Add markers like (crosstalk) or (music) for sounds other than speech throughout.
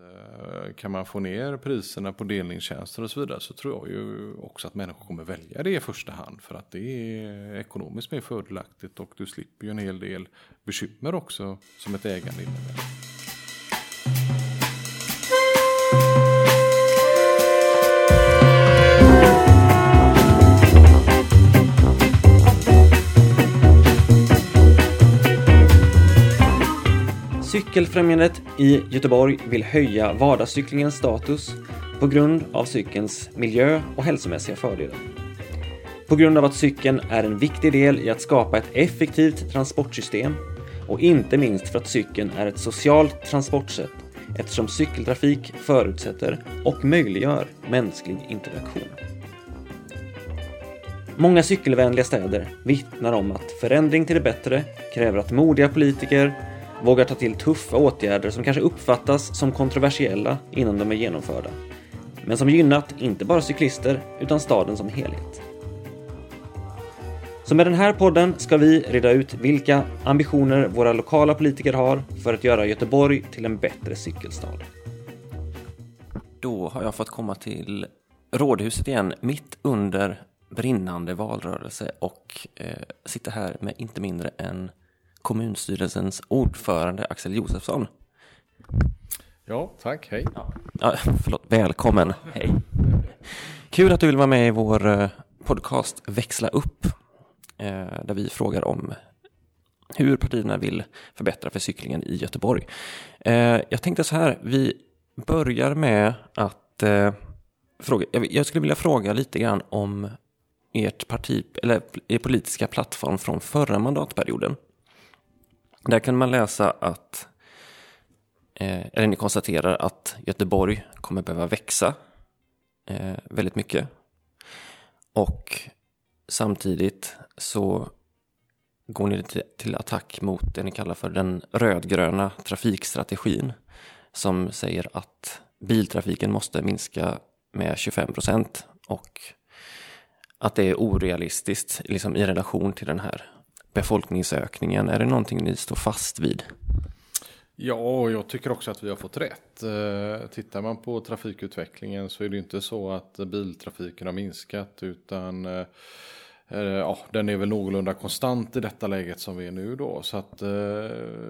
Eh, kan man få ner priserna på delningstjänster och så vidare så tror jag ju också att människor kommer välja det i första hand för att det är ekonomiskt mer fördelaktigt och du slipper ju en hel del bekymmer också som ett ägande innebär. Cykelfrämjandet i Göteborg vill höja vardagscyklingens status på grund av cykelns miljö och hälsomässiga fördelar. På grund av att cykeln är en viktig del i att skapa ett effektivt transportsystem och inte minst för att cykeln är ett socialt transportsätt eftersom cykeltrafik förutsätter och möjliggör mänsklig interaktion. Många cykelvänliga städer vittnar om att förändring till det bättre kräver att modiga politiker vågar ta till tuffa åtgärder som kanske uppfattas som kontroversiella innan de är genomförda. Men som gynnat inte bara cyklister utan staden som helhet. Så med den här podden ska vi reda ut vilka ambitioner våra lokala politiker har för att göra Göteborg till en bättre cykelstad. Då har jag fått komma till Rådhuset igen, mitt under brinnande valrörelse och eh, sitta här med inte mindre än kommunstyrelsens ordförande Axel Josefsson. Ja, tack, hej. Ja, ja, förlåt, välkommen, hej. Kul att du vill vara med i vår eh, podcast Växla upp, eh, där vi frågar om hur partierna vill förbättra för cyklingen i Göteborg. Eh, jag tänkte så här, vi börjar med att fråga, jag skulle vilja fråga lite grann om ert parti, eller er politiska plattform från förra mandatperioden. Där kan man läsa att, eh, eller ni konstaterar att Göteborg kommer behöva växa eh, väldigt mycket. Och samtidigt så går ni till attack mot det ni kallar för den rödgröna trafikstrategin som säger att biltrafiken måste minska med 25 procent och att det är orealistiskt liksom, i relation till den här befolkningsökningen. Är det någonting ni står fast vid? Ja, och jag tycker också att vi har fått rätt. Eh, tittar man på trafikutvecklingen så är det inte så att biltrafiken har minskat utan eh, eh, ja, den är väl någorlunda konstant i detta läget som vi är nu då. Så att,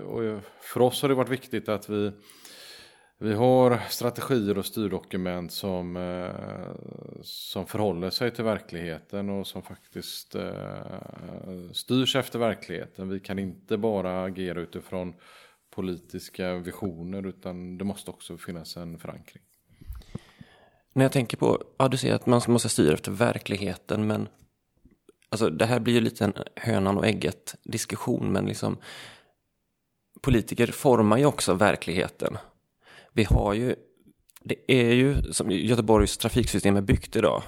och för oss har det varit viktigt att vi vi har strategier och styrdokument som, eh, som förhåller sig till verkligheten och som faktiskt eh, styrs efter verkligheten. Vi kan inte bara agera utifrån politiska visioner utan det måste också finnas en förankring. När jag tänker på, ja du säger att man måste styra efter verkligheten men alltså det här blir ju lite en hönan och ägget diskussion men liksom politiker formar ju också verkligheten vi har ju, det är ju, som Göteborgs trafiksystem är byggt idag,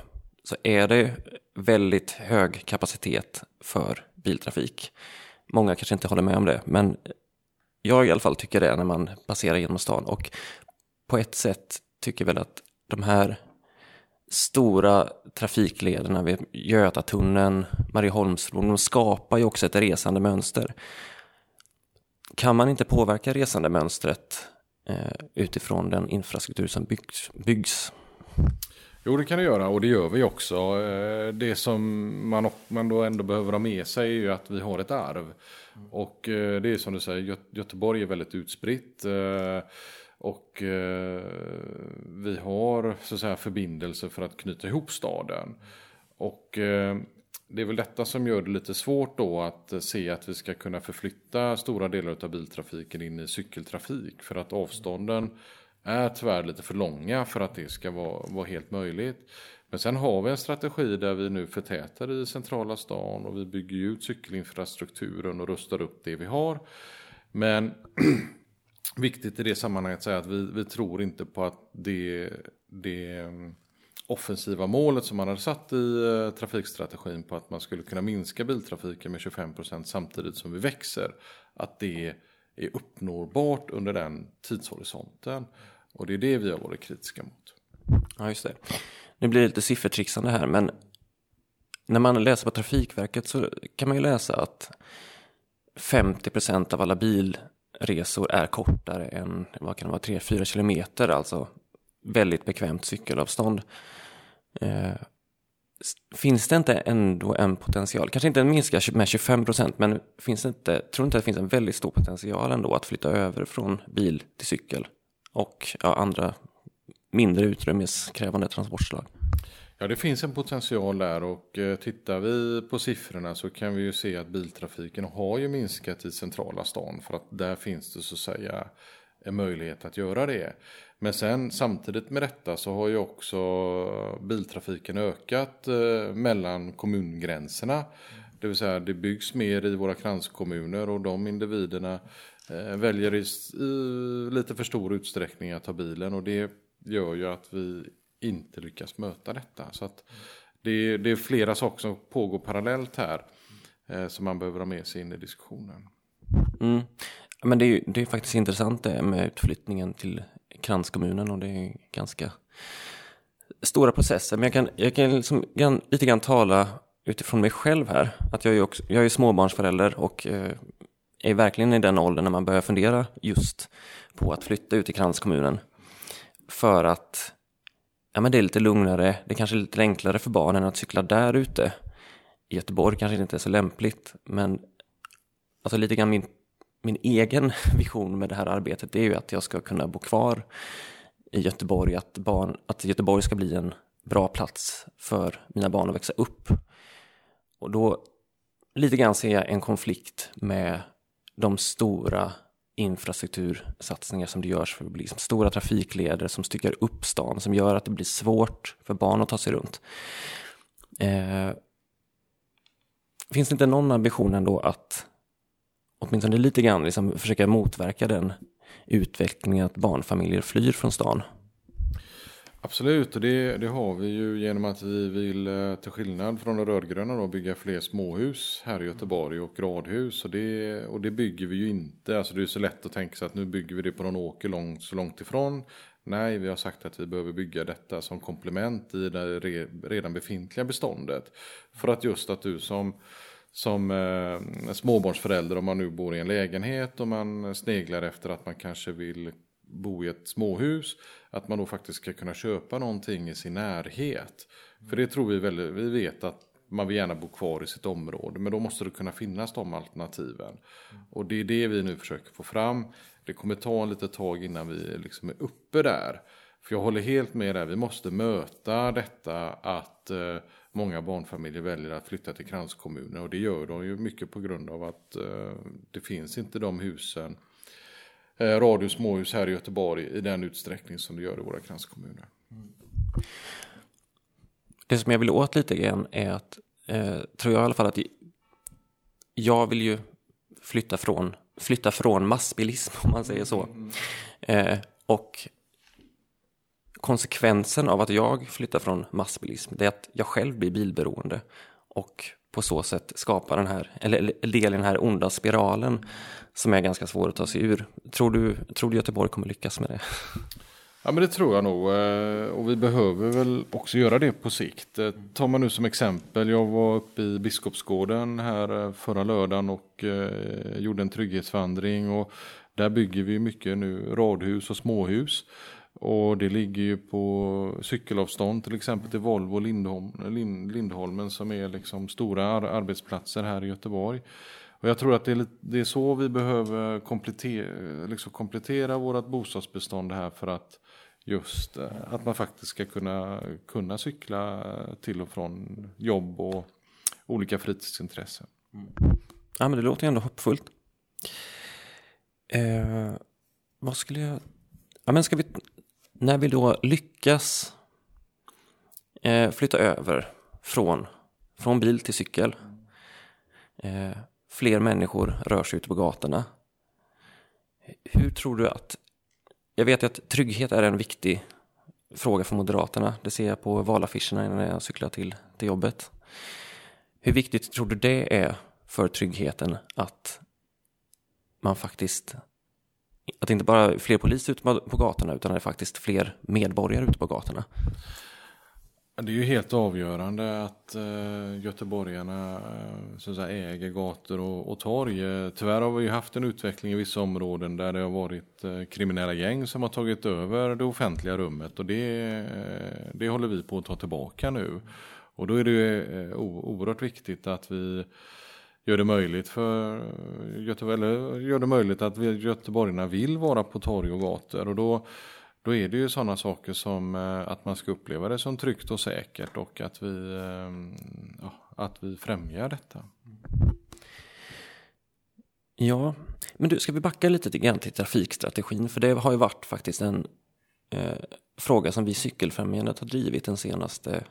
så är det väldigt hög kapacitet för biltrafik. Många kanske inte håller med om det, men jag i alla fall tycker det när man passerar genom stan. Och på ett sätt tycker väl att de här stora trafiklederna vid Götatunneln, Marieholmsbron, de skapar ju också ett resande mönster. Kan man inte påverka resandemönstret Eh, utifrån den infrastruktur som byggs, byggs. Jo, det kan det göra och det gör vi också. Eh, det som man, man då ändå behöver ha med sig är ju att vi har ett arv. Och eh, det är som du säger, Göteborg är väldigt utspritt. Och vi har så att säga förbindelser för att knyta ihop staden. Och det är väl detta som gör det lite svårt då att se att vi ska kunna förflytta stora delar av biltrafiken in i cykeltrafik. För att avstånden är tyvärr lite för långa för att det ska vara, vara helt möjligt. Men sen har vi en strategi där vi nu förtätar i centrala stan och vi bygger ut cykelinfrastrukturen och rustar upp det vi har. Men (clears throat) viktigt i det sammanhanget att säga att vi, vi tror inte på att det, det offensiva målet som man hade satt i eh, trafikstrategin på att man skulle kunna minska biltrafiken med 25% samtidigt som vi växer. Att det är uppnåbart under den tidshorisonten. Och det är det vi har varit kritiska mot. Ja, just det. Nu blir det lite siffertrixande här, men när man läser på Trafikverket så kan man ju läsa att 50% av alla bilresor är kortare än vad kan det vara, 3-4 kilometer, alltså väldigt bekvämt cykelavstånd. Eh, finns det inte ändå en potential, kanske inte en minska med 25 procent, men finns det inte, tror inte att det finns en väldigt stor potential ändå att flytta över från bil till cykel och ja, andra mindre utrymmeskrävande transportslag? Ja, det finns en potential där och eh, tittar vi på siffrorna så kan vi ju se att biltrafiken har ju minskat i centrala stan för att där finns det så att säga en möjlighet att göra det. Men sen samtidigt med detta så har ju också biltrafiken ökat eh, mellan kommungränserna. Det vill säga det byggs mer i våra kranskommuner och de individerna eh, väljer i, i lite för stor utsträckning att ta bilen och det gör ju att vi inte lyckas möta detta. Så att det, det är flera saker som pågår parallellt här eh, som man behöver ha med sig in i diskussionen. Mm. Men det är, det är faktiskt intressant det med utflyttningen till kranskommunen och det är ganska stora processer. Men jag kan, jag kan liksom, lite grann tala utifrån mig själv här. Att jag är, också, jag är småbarnsförälder och eh, är verkligen i den åldern när man börjar fundera just på att flytta ut till kranskommunen. För att ja, men det är lite lugnare, det är kanske är lite enklare för barnen att cykla där ute. I Göteborg kanske det inte är så lämpligt, men alltså lite grann min, min egen (laughs) vision med det här arbetet det är ju att jag ska kunna bo kvar i Göteborg, att, barn, att Göteborg ska bli en bra plats för mina barn att växa upp. Och då lite grann ser jag en konflikt med de stora infrastruktursatsningar som det görs för att bli liksom stora trafikleder som styckar upp stan, som gör att det blir svårt för barn att ta sig runt. Eh, finns det inte någon ambition ändå att åtminstone lite grann liksom försöka motverka den utvecklingen att barnfamiljer flyr från stan? Absolut, och det, det, har vi ju genom att vi vill, eh, till skillnad från de rödgröna, då, bygga fler småhus här i Göteborg och radhus. Och det, och det bygger vi ju inte. Alltså det är så lätt att tänka sig att nu bygger vi det på någon åker långt, så långt ifrån. Nej, vi har sagt att vi behöver bygga detta som komplement i det redan befintliga beståndet. För att just att du som som eh, småbarnsförälder om man nu bor i en lägenhet och man sneglar efter att man kanske vill bo i ett småhus, att man då faktiskt ska kunna köpa någonting i sin närhet. För det tror vi väldigt, vi vet att man vill gärna bo kvar i sitt område, men då måste det kunna finnas de alternativen. Och det är det vi nu försöker få fram. Det kommer ta en litet tag innan vi liksom är uppe där. För jag håller helt med där, vi måste möta detta att eh, många barnfamiljer väljer att flytta till kranskommuner och det gör de ju mycket på grund av att eh, det finns inte de husen eh, radio småhus här i Göteborg i den utsträckning som det gör i våra kranskommuner. Det som jag vill åt lite grann är att, eh, tror jag i alla fall att jag vill ju flytta från, flytta från massbilism (laughs) om man säger så. Eh, och konsekvensen av att jag flyttar från massbilism det är att jag själv blir bilberoende och på så sätt skapar den här, eller del i den här onda spiralen som är ganska svår att ta sig ur. Tror du, tror du Göteborg kommer lyckas med det? Ja men det tror jag nog eh, och vi behöver väl också göra det på sikt. Eh, tar man nu som exempel, jag var uppe i Biskopsgården här eh, förra lördagen och gjorde en trygghetsvandring och där bygger vi mycket nu radhus och småhus. Och det ligger ju på cykelavstånd till exempel till Volvo Lindholm, Lindholmen som är liksom stora arbetsplatser här i Göteborg. Och jag tror att det är, det är så vi behöver komplettera, liksom komplettera vårt bostadsbestånd här för att just eh, att man faktiskt ska kunna, kunna cykla till och från jobb och olika fritidsintressen. Mm. Ja men det låter ändå hoppfullt. Eh, vad skulle jag... Ja men ska vi när vi då lyckas eh, flytta över från, från bil till cykel, eh, fler människor rör sig ute på gatorna. Hur tror du att, jag vet ju att trygghet är en viktig fråga för Moderaterna, det ser jag på valaffischerna när jag cyklar till, till jobbet. Hur viktigt tror du det är för tryggheten att man faktiskt att det inte bara är fler poliser ute på gatorna utan att det är faktiskt fler medborgare ute på gatorna. Det är ju helt avgörande att eh, göteborgarna eh, så att säga, äger gator och, och torg. Eh, tyvärr har vi ju haft en utveckling i vissa områden där det har varit kriminella gäng som har tagit över det offentliga rummet och det, det håller vi på att ta tillbaka nu. Och då är det ju oerhört viktigt att vi gör det möjligt för eh, Göteborg, eller gör det möjligt att göteborgarna vill vara på torg och gator. Och då då är det ju sådana saker som eh, att man ska uppleva det som tryggt och säkert och att vi, eh, ja, att vi främjar detta. Ja, men du, ska vi backa lite grann till trafikstrategin? För det har ju varit faktiskt en eh, fråga som vi Cykelfrämjandet har drivit den senaste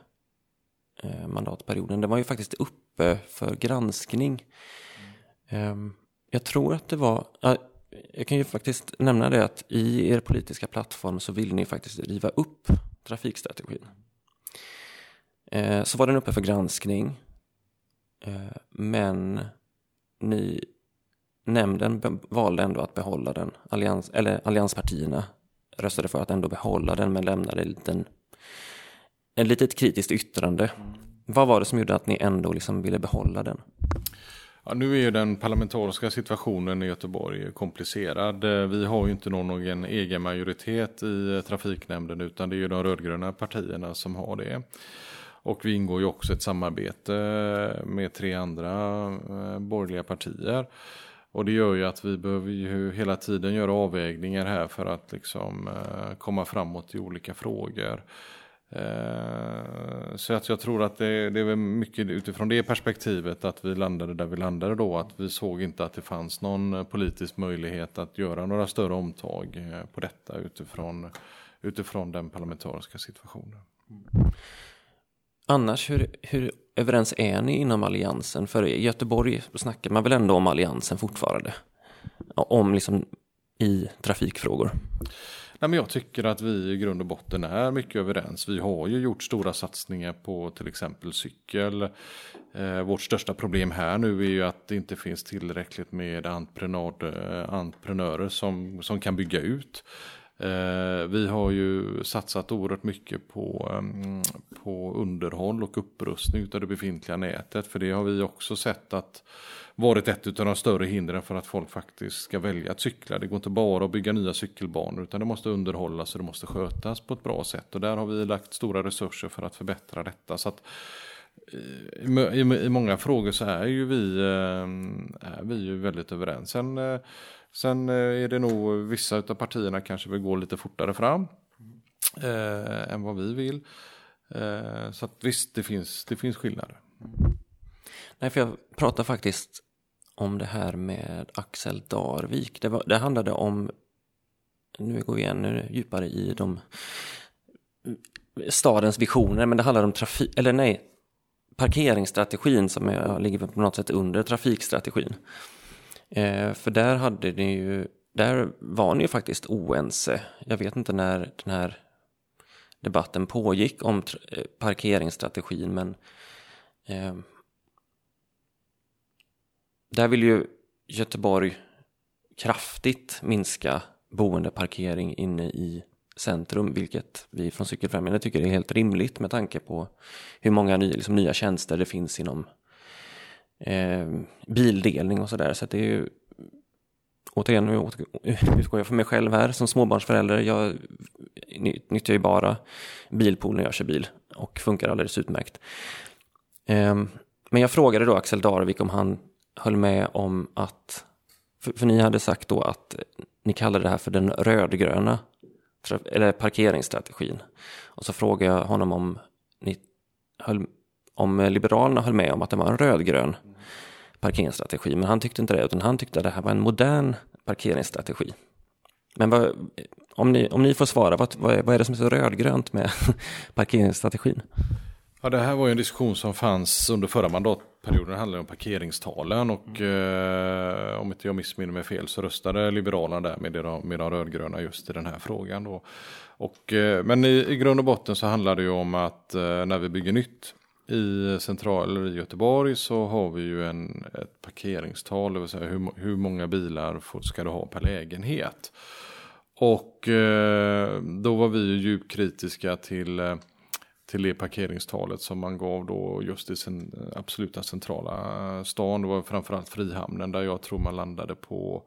Eh, mandatperioden. Den var ju faktiskt uppe för granskning. Mm. Jag tror att det var, jag kan ju faktiskt nämna det att i er politiska plattform så vill ni faktiskt riva upp trafikstrategin. Eh, så var den uppe för granskning. Eh, men ni, nämnden valde ändå att behålla den. Allians, eller allianspartierna röstade för att ändå behålla den men lämnade en liten, en litet kritiskt yttrande. Vad var det som gjorde att ni ändå liksom ville behålla den? Ja, nu är ju den parlamentariska situationen i Göteborg komplicerad. Eh, vi har ju inte någon egen majoritet i eh, trafiknämnden utan det är ju de rödgröna partierna som har det. Och vi ingår ju också ett samarbete eh, med tre andra borgerliga partier. Och det gör ju att vi behöver ju hela tiden göra avvägningar här för att liksom komma framåt i olika frågor. Eh, så att jag tror att det, det är väl mycket utifrån det perspektivet att vi landade där vi landade då. Att vi såg inte att det fanns någon eh, politisk möjlighet att göra några större omtag eh, på detta utifrån, utifrån den parlamentariska situationen. Annars, hur, hur överens är ni inom alliansen? För i Göteborg snackar man väl ändå om alliansen fortfarande? Om liksom i trafikfrågor. Nej, men jag tycker att vi i grund och botten är mycket överens. Vi har ju gjort stora satsningar på till exempel cykel. Eh, vårt största problem här nu är ju att det inte finns tillräckligt med eh, entreprenörer som, som kan bygga ut. Eh, vi har ju satsat oerhört mycket på, um, på underhåll och upprustning av det befintliga nätet. För det har vi också sett att varit ett av de större hindren för att folk faktiskt ska välja att cykla. Det går inte bara att bygga nya cykelbanor utan det måste underhållas och det måste skötas på ett bra sätt. Och där har vi lagt stora resurser för att förbättra detta. Så att, eh, i, i, många frågor så är ju vi, eh, är vi ju väldigt överens. Sen, eh, sen är det nog vissa av partierna kanske vill gå lite fortare fram eh, än vad vi vill. Eh, så att visst, det finns, det finns skillnader. Nej, för jag pratade faktiskt om det här med Axel Darvik. Det, var, det handlade om, nu går vi ännu djupare i de stadens visioner, men det handlar om trafik, eller nej, parkeringsstrategin som är, ligger på något sätt under trafikstrategin. Eh, för där hade ni ju, där var ni ju faktiskt oense. Jag vet inte när den här debatten pågick om eh, parkeringsstrategin, men eh, där vill ju Göteborg kraftigt minska boendeparkering inne i centrum, vilket vi från Cykelfrämjandet tycker är helt rimligt med tanke på hur många nya, liksom, nya tjänster det finns inom eh, bildelning och sådär. Så, att det är ju återigen, nu (laughs) utgår jag för mig själv här som småbarnsförälder. Jag nyttjar ju bara bilpool när jag kör bil och funkar alldeles utmärkt. Eh, men jag frågade då Axel Darvik om han höll med om att, för, för, ni hade sagt då att ni kallade det här för den rödgröna eller parkeringsstrategin. Och så frågade jag honom om, ni höll, om Liberalerna höll med om att det var en rödgrön parkeringsstrategi. Men han tyckte inte det, utan han tyckte att det här var en modern parkeringsstrategi. Men vad, om, ni, om ni får svara, vad, vad, är, vad är det som är så rödgrönt med (laughs) parkeringsstrategin? Ja, det här var ju en diskussion som fanns under förra mandatperioden. Det handlade om parkeringstalen och mm. eh, om inte jag missminner mig fel så röstade Liberalerna där med de, med de rödgröna just i den här frågan. Då. Och, eh, men i, i grund och botten så handlar det ju om att eh, när vi bygger nytt i central i Göteborg så har vi ju en, ett parkeringstal, det vill säga hur, hur många bilar får, ska du ha per lägenhet. Och eh, då var vi ju djupt kritiska till eh, till det parkeringstalet som man gav då just i sin eh, absoluta centrala eh, stan. Det var framförallt Frihamnen där jag tror man landade på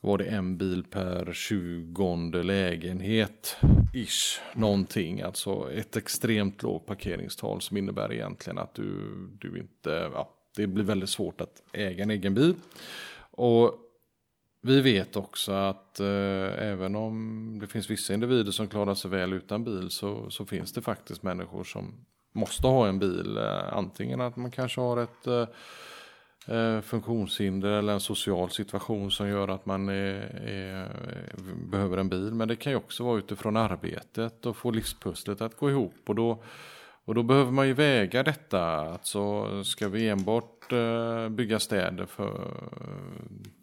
var det en bil per tjugonde lägenhet ish någonting. Alltså ett extremt lågt parkeringstal som innebär egentligen att du, du inte, ja, det blir väldigt svårt att äga en egen bil. Och vi vet också att eh, även om det finns vissa individer som klarar sig väl utan bil så, så finns det faktiskt människor som måste ha en bil. Eh, antingen att man kanske har ett eh, eh funktionshinder eller en social situation som gör att man är, är, behöver en bil. Men det kan ju också vara utifrån arbetet och få livspusslet att gå ihop. Och då, och då behöver man ju väga detta. Alltså ska vi enbart eh, bygga städer för,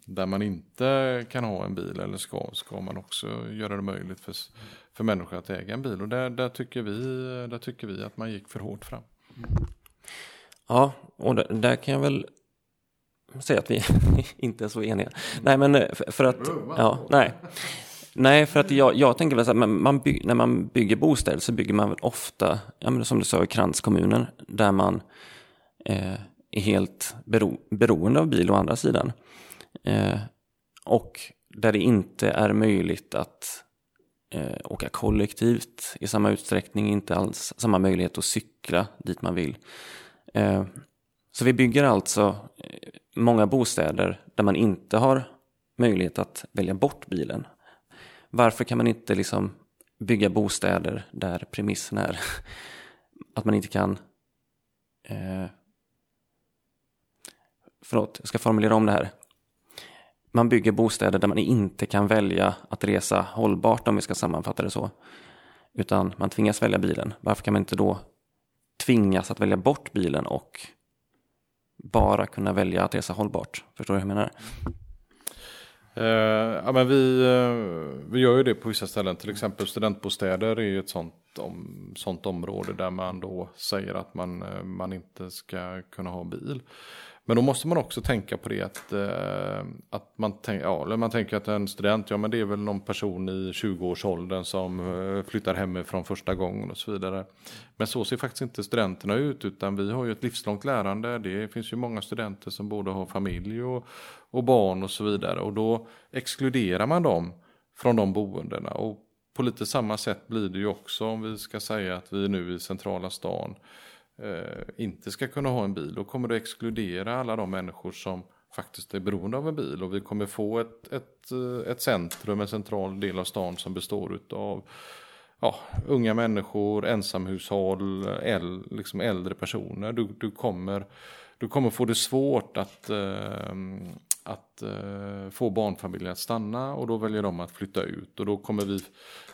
där man inte kan ha en bil eller ska, ska man också göra det möjligt för, för människor att äga en bil. Och där, där, tycker vi, där tycker vi att man gick för hårt fram. Ja, och där, där kan jag väl säga att vi (laughs) inte är så eniga. Nej, men eh, för, för att... Ja, nej. Nej, för att jag, jag tänker väl så här, man bygg, när man bygger bostäder så bygger man väl ofta, ja, men som du sa i kranskommunen, där man eh, är helt bero, beroende av bil å andra sidan. Eh, och där det inte är möjligt att eh, åka kollektivt i samma utsträckning, inte alls samma möjlighet att cykla dit man vill. Eh, så vi bygger alltså eh, många bostäder där man inte har möjlighet att välja bort bilen. Varför kan man inte liksom bygga bostäder där premissen är (laughs) att man inte kan eh, Förlåt, jag ska formulera om det här. Man bygger bostäder där man inte kan välja att resa hållbart om vi ska sammanfatta det så. Utan man tvingas välja bilen. Varför kan man inte då tvingas att välja bort bilen och bara kunna välja att resa hållbart? Förstår du hur jag menar? Uh, ja, men vi, uh, vi gör ju det på vissa ställen, till exempel studentbostäder är ju ett sånt, om, sånt område där man då säger att man, uh, man inte ska kunna ha bil. Men då måste man också tänka på det att, eh, att man, tänk, ja, man tänker att en student, ja men det är väl någon person i 20-årsåldern som eh, flyttar hemifrån första gången och så vidare. Men så ser faktiskt inte studenterna ut utan vi har ju ett livslångt lärande. Det finns ju många studenter som både har familj och, och barn och så vidare och då exkluderar man dem från de boendena. Och på lite samma sätt blir det ju också om vi ska säga att vi är nu i centrala stan eh, Eh, inte ska kunna ha en bil, då kommer det exkludera alla de människor som faktiskt är beroende av en bil. Och vi kommer få ett, ett, eh, ett centrum, en central del av stan som består av ja, unga människor, ensamhushåll, äl, liksom äldre personer. Du, du, kommer, du kommer få det svårt att, eh, att eh, få barnfamiljer att stanna och då väljer de att flytta ut. Och då kommer vi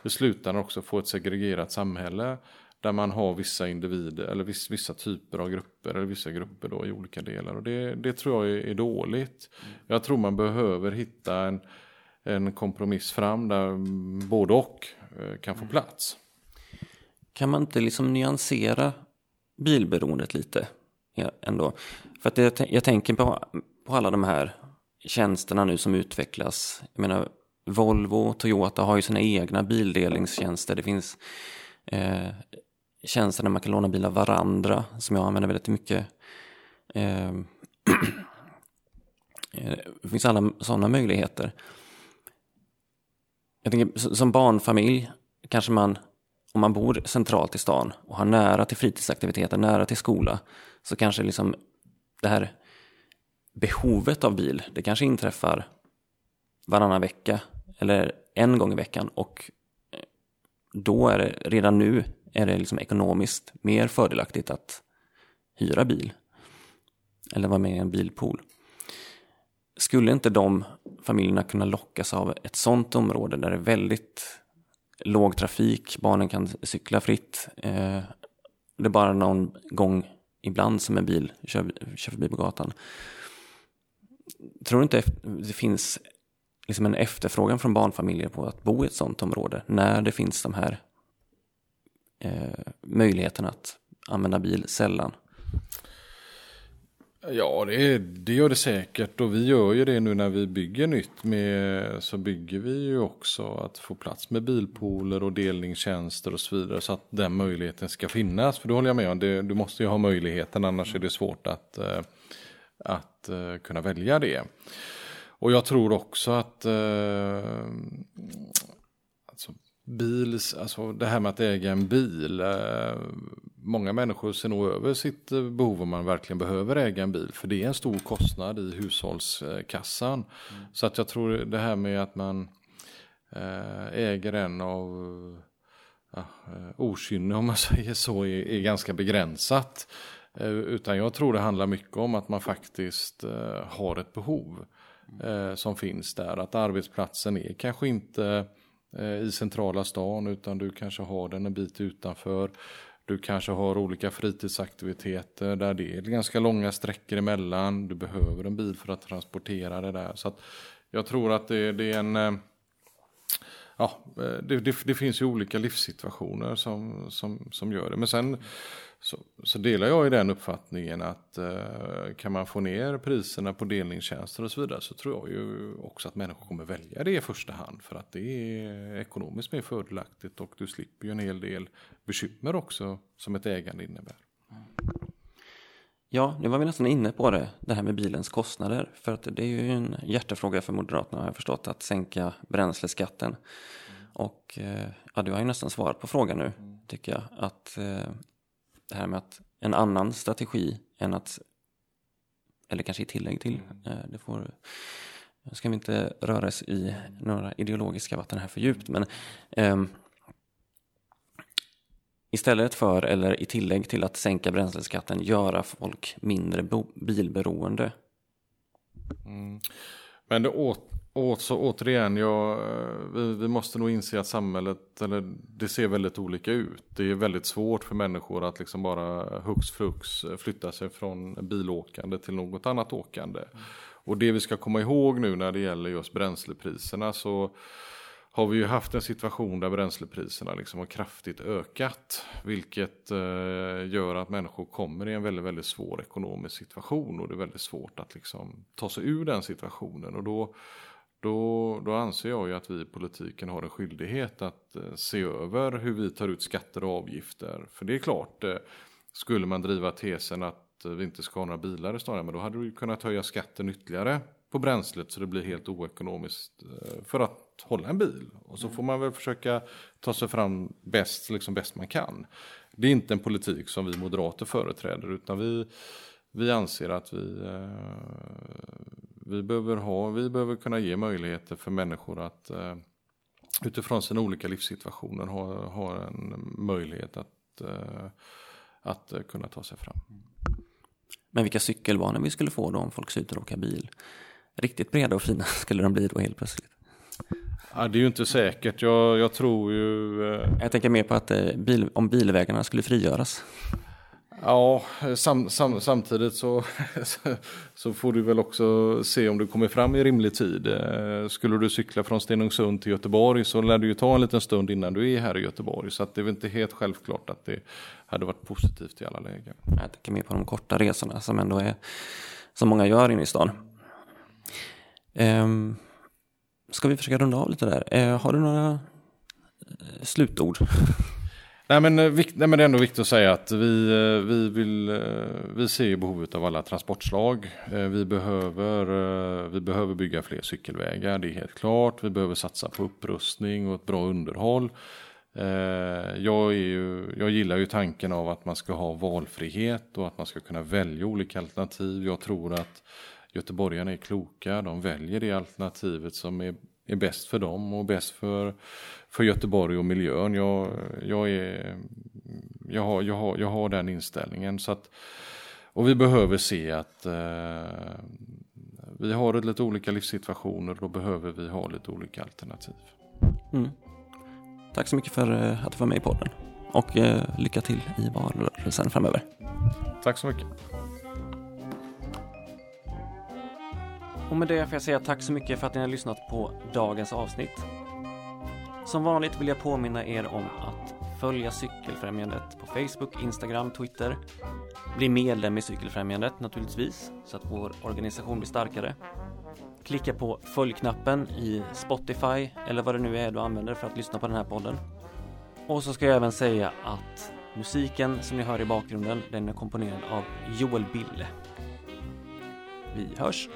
i slutändan också få ett segregerat samhälle där man har vissa individer eller vissa, vissa typer av grupper eller vissa grupper då i olika delar. Och det, det tror jag är, är dåligt. Jag tror man behöver hitta en, en kompromiss fram där både och eh, kan få plats. Kan man inte liksom nyansera bilberoendet lite ändå? För att jag, jag tänker på, på alla de här tjänsterna nu som utvecklas. Jag menar, Volvo och Toyota har ju sina egna bildelningstjänster. Det finns eh, tjänster där man kan låna bil av varandra som jag använder väldigt mycket. Eh, (clears throat) det finns alla sådana möjligheter. Jag tänker, som barnfamilj kanske man, om man bor centralt i stan och har nära till fritidsaktiviteter, nära till skola, så kanske liksom det här behovet av bil, det kanske inträffar varannan vecka eller en gång i veckan och eh, då är det redan nu är det liksom ekonomiskt mer fördelaktigt att hyra bil eller vara med i en bilpool. Skulle inte de familjerna kunna lockas av ett sånt område där det är väldigt låg trafik, barnen kan cykla fritt. Eh, det är bara någon gång ibland som en bil kör, kör förbi på gatan. Tror du inte det finns liksom en efterfrågan från barnfamiljer på att bo i ett sånt område när det finns de här Eh, möjligheten att använda bil sällan. Ja, det, det, gör det säkert och vi gör ju det nu när vi bygger nytt. Med, så bygger vi ju också att få plats med bilpooler och delningstjänster och så vidare. Så att den möjligheten ska finnas. För då håller jag med om, det, du måste ju ha möjligheten annars är det svårt att, eh, att eh, kunna välja det. Och jag tror också att bils, alltså det här med att äga en bil. Uh, många människor ser nog över sitt behov om man verkligen behöver äga en bil. För det är en stor kostnad i hushållskassan. Mm. Så att jag tror det här med att man äger en av ja, okynne om man (laughs) säger så är, är ganska begränsat. Eh, utan jag tror det handlar mycket om att man faktiskt eh, har ett behov eh, som finns där. Att arbetsplatsen är kanske inte Eh, i centrala stan utan du kanske har den en bit utanför. Du kanske har olika fritidsaktiviteter där det är ganska långa sträckor emellan. Du behöver en bil för att transportera det där. Så jag tror att det, det är en... Eh, Ja, eh, det, det, det, finns ju olika livssituationer som, som, som gör det. Men sen så, så delar jag i den uppfattningen att eh, kan man få ner priserna på delningstjänster och så vidare så tror jag ju också att människor kommer välja det i första hand för att det är ekonomiskt mer fördelaktigt och du slipper ju en hel del bekymmer också som ett ägande innebär. Ja, nu var vi nästan inne på det, det här med bilens kostnader. För att det är ju en hjärtefråga för Moderaterna har jag förstått, att sänka bränsleskatten. Mm. Och eh, ja, du har ju nästan svarat på frågan nu, tycker jag. Att eh, det här med att en annan strategi än att, eller kanske i tillägg till, mm. eh, det får, ska vi inte röra oss i några ideologiska vatten här för djupt, men eh, istället för eller i tillägg till att sänka bränsleskatten göra folk mindre bilberoende. Mm. Men det åt, åt, så återigen, jag, vi, vi, måste nog inse att samhället, eller det ser väldigt olika ut. Det är väldigt svårt för människor att liksom bara hux flux flytta sig från bilåkande till något annat åkande. Mm. Och det vi ska komma ihåg nu när det gäller just bränslepriserna så har vi ju haft en situation där bränslepriserna liksom har kraftigt ökat. Vilket eh, gör att människor kommer i en väldigt, väldigt svår ekonomisk situation. Och det är väldigt svårt att liksom ta sig ur den situationen. Och då, då, då anser jag ju att vi i politiken har en skyldighet att eh, se över hur vi tar ut skatter och avgifter. För det är klart, eh, skulle man driva tesen att vi inte ska ha några bilar i staden, men då hade vi kunnat höja skatten ytterligare på bränslet så det blir helt oekonomiskt eh, för att hålla en bil. Och så får man väl försöka ta sig fram bäst, liksom bäst man kan. Det är inte en politik som vi moderater företräder utan vi, vi anser att vi, eh, vi, behöver ha, vi behöver kunna ge möjligheter för människor att eh, utifrån sina olika livssituationer ha, ha en möjlighet att, att kunna ta sig fram. Men vilka cykelbanor vi skulle få då om folk slutar åka bil? Riktigt breda och fina (laughs) skulle de bli då helt plötsligt. Ja, det är ju inte säkert. Jag, jag tror ju... Eh... Jag tänker mer på att eh, bil, om bilvägarna skulle frigöras. Ja, sam, sam, samtidigt (laughs) så, så får du väl också se om du kommer fram i rimlig tid. Eh, skulle du cykla från Stenungsund till Göteborg så lär det ju ta en liten stund innan du är här i Göteborg. Så det är väl inte helt självklart att det hade varit positivt i alla lägen. Jag tänker mer på de korta resorna som ändå är som många gör inne i stan. Um, ska vi försöka runda av lite där? Uh, har du några uh, slutord? (laughs) Nej men, eh, nej men det är ändå viktigt att säga att vi, vi, vill, vi ser behovet av alla transportslag. Vi behöver, vi behöver bygga fler cykelvägar, det är helt klart. Vi behöver satsa på upprustning och ett bra underhåll. Jag, ju, jag gillar ju tanken av att man ska ha valfrihet och att man ska kunna välja olika alternativ. Jag tror att göteborgarna är kloka, de väljer det alternativet som är, är bäst för dem och bäst för, för Göteborg och miljön. Jag, jag, är, jag, har, jag, har, jag har den inställningen. Så att, och vi behöver se att eh, vi har lite olika livssituationer och då behöver vi ha lite olika alternativ. Mm. Tack så mycket för eh, att du var med i podden och eh, lycka till i valrörelsen framöver. Tack så mycket. Och med det får jag säga tack så mycket för att ni har lyssnat på dagens avsnitt. Som vanligt vill jag påminna er om att följa Cykelfrämjandet på Facebook, Instagram, Twitter. Bli medlem i Cykelfrämjandet naturligtvis, så att vår organisation blir starkare. Klicka på följknappen i Spotify eller vad det nu är du använder för att lyssna på den här podden. Och så ska jag även säga att musiken som ni hör i bakgrunden, den är komponerad av Joel Bille. Vi hörs!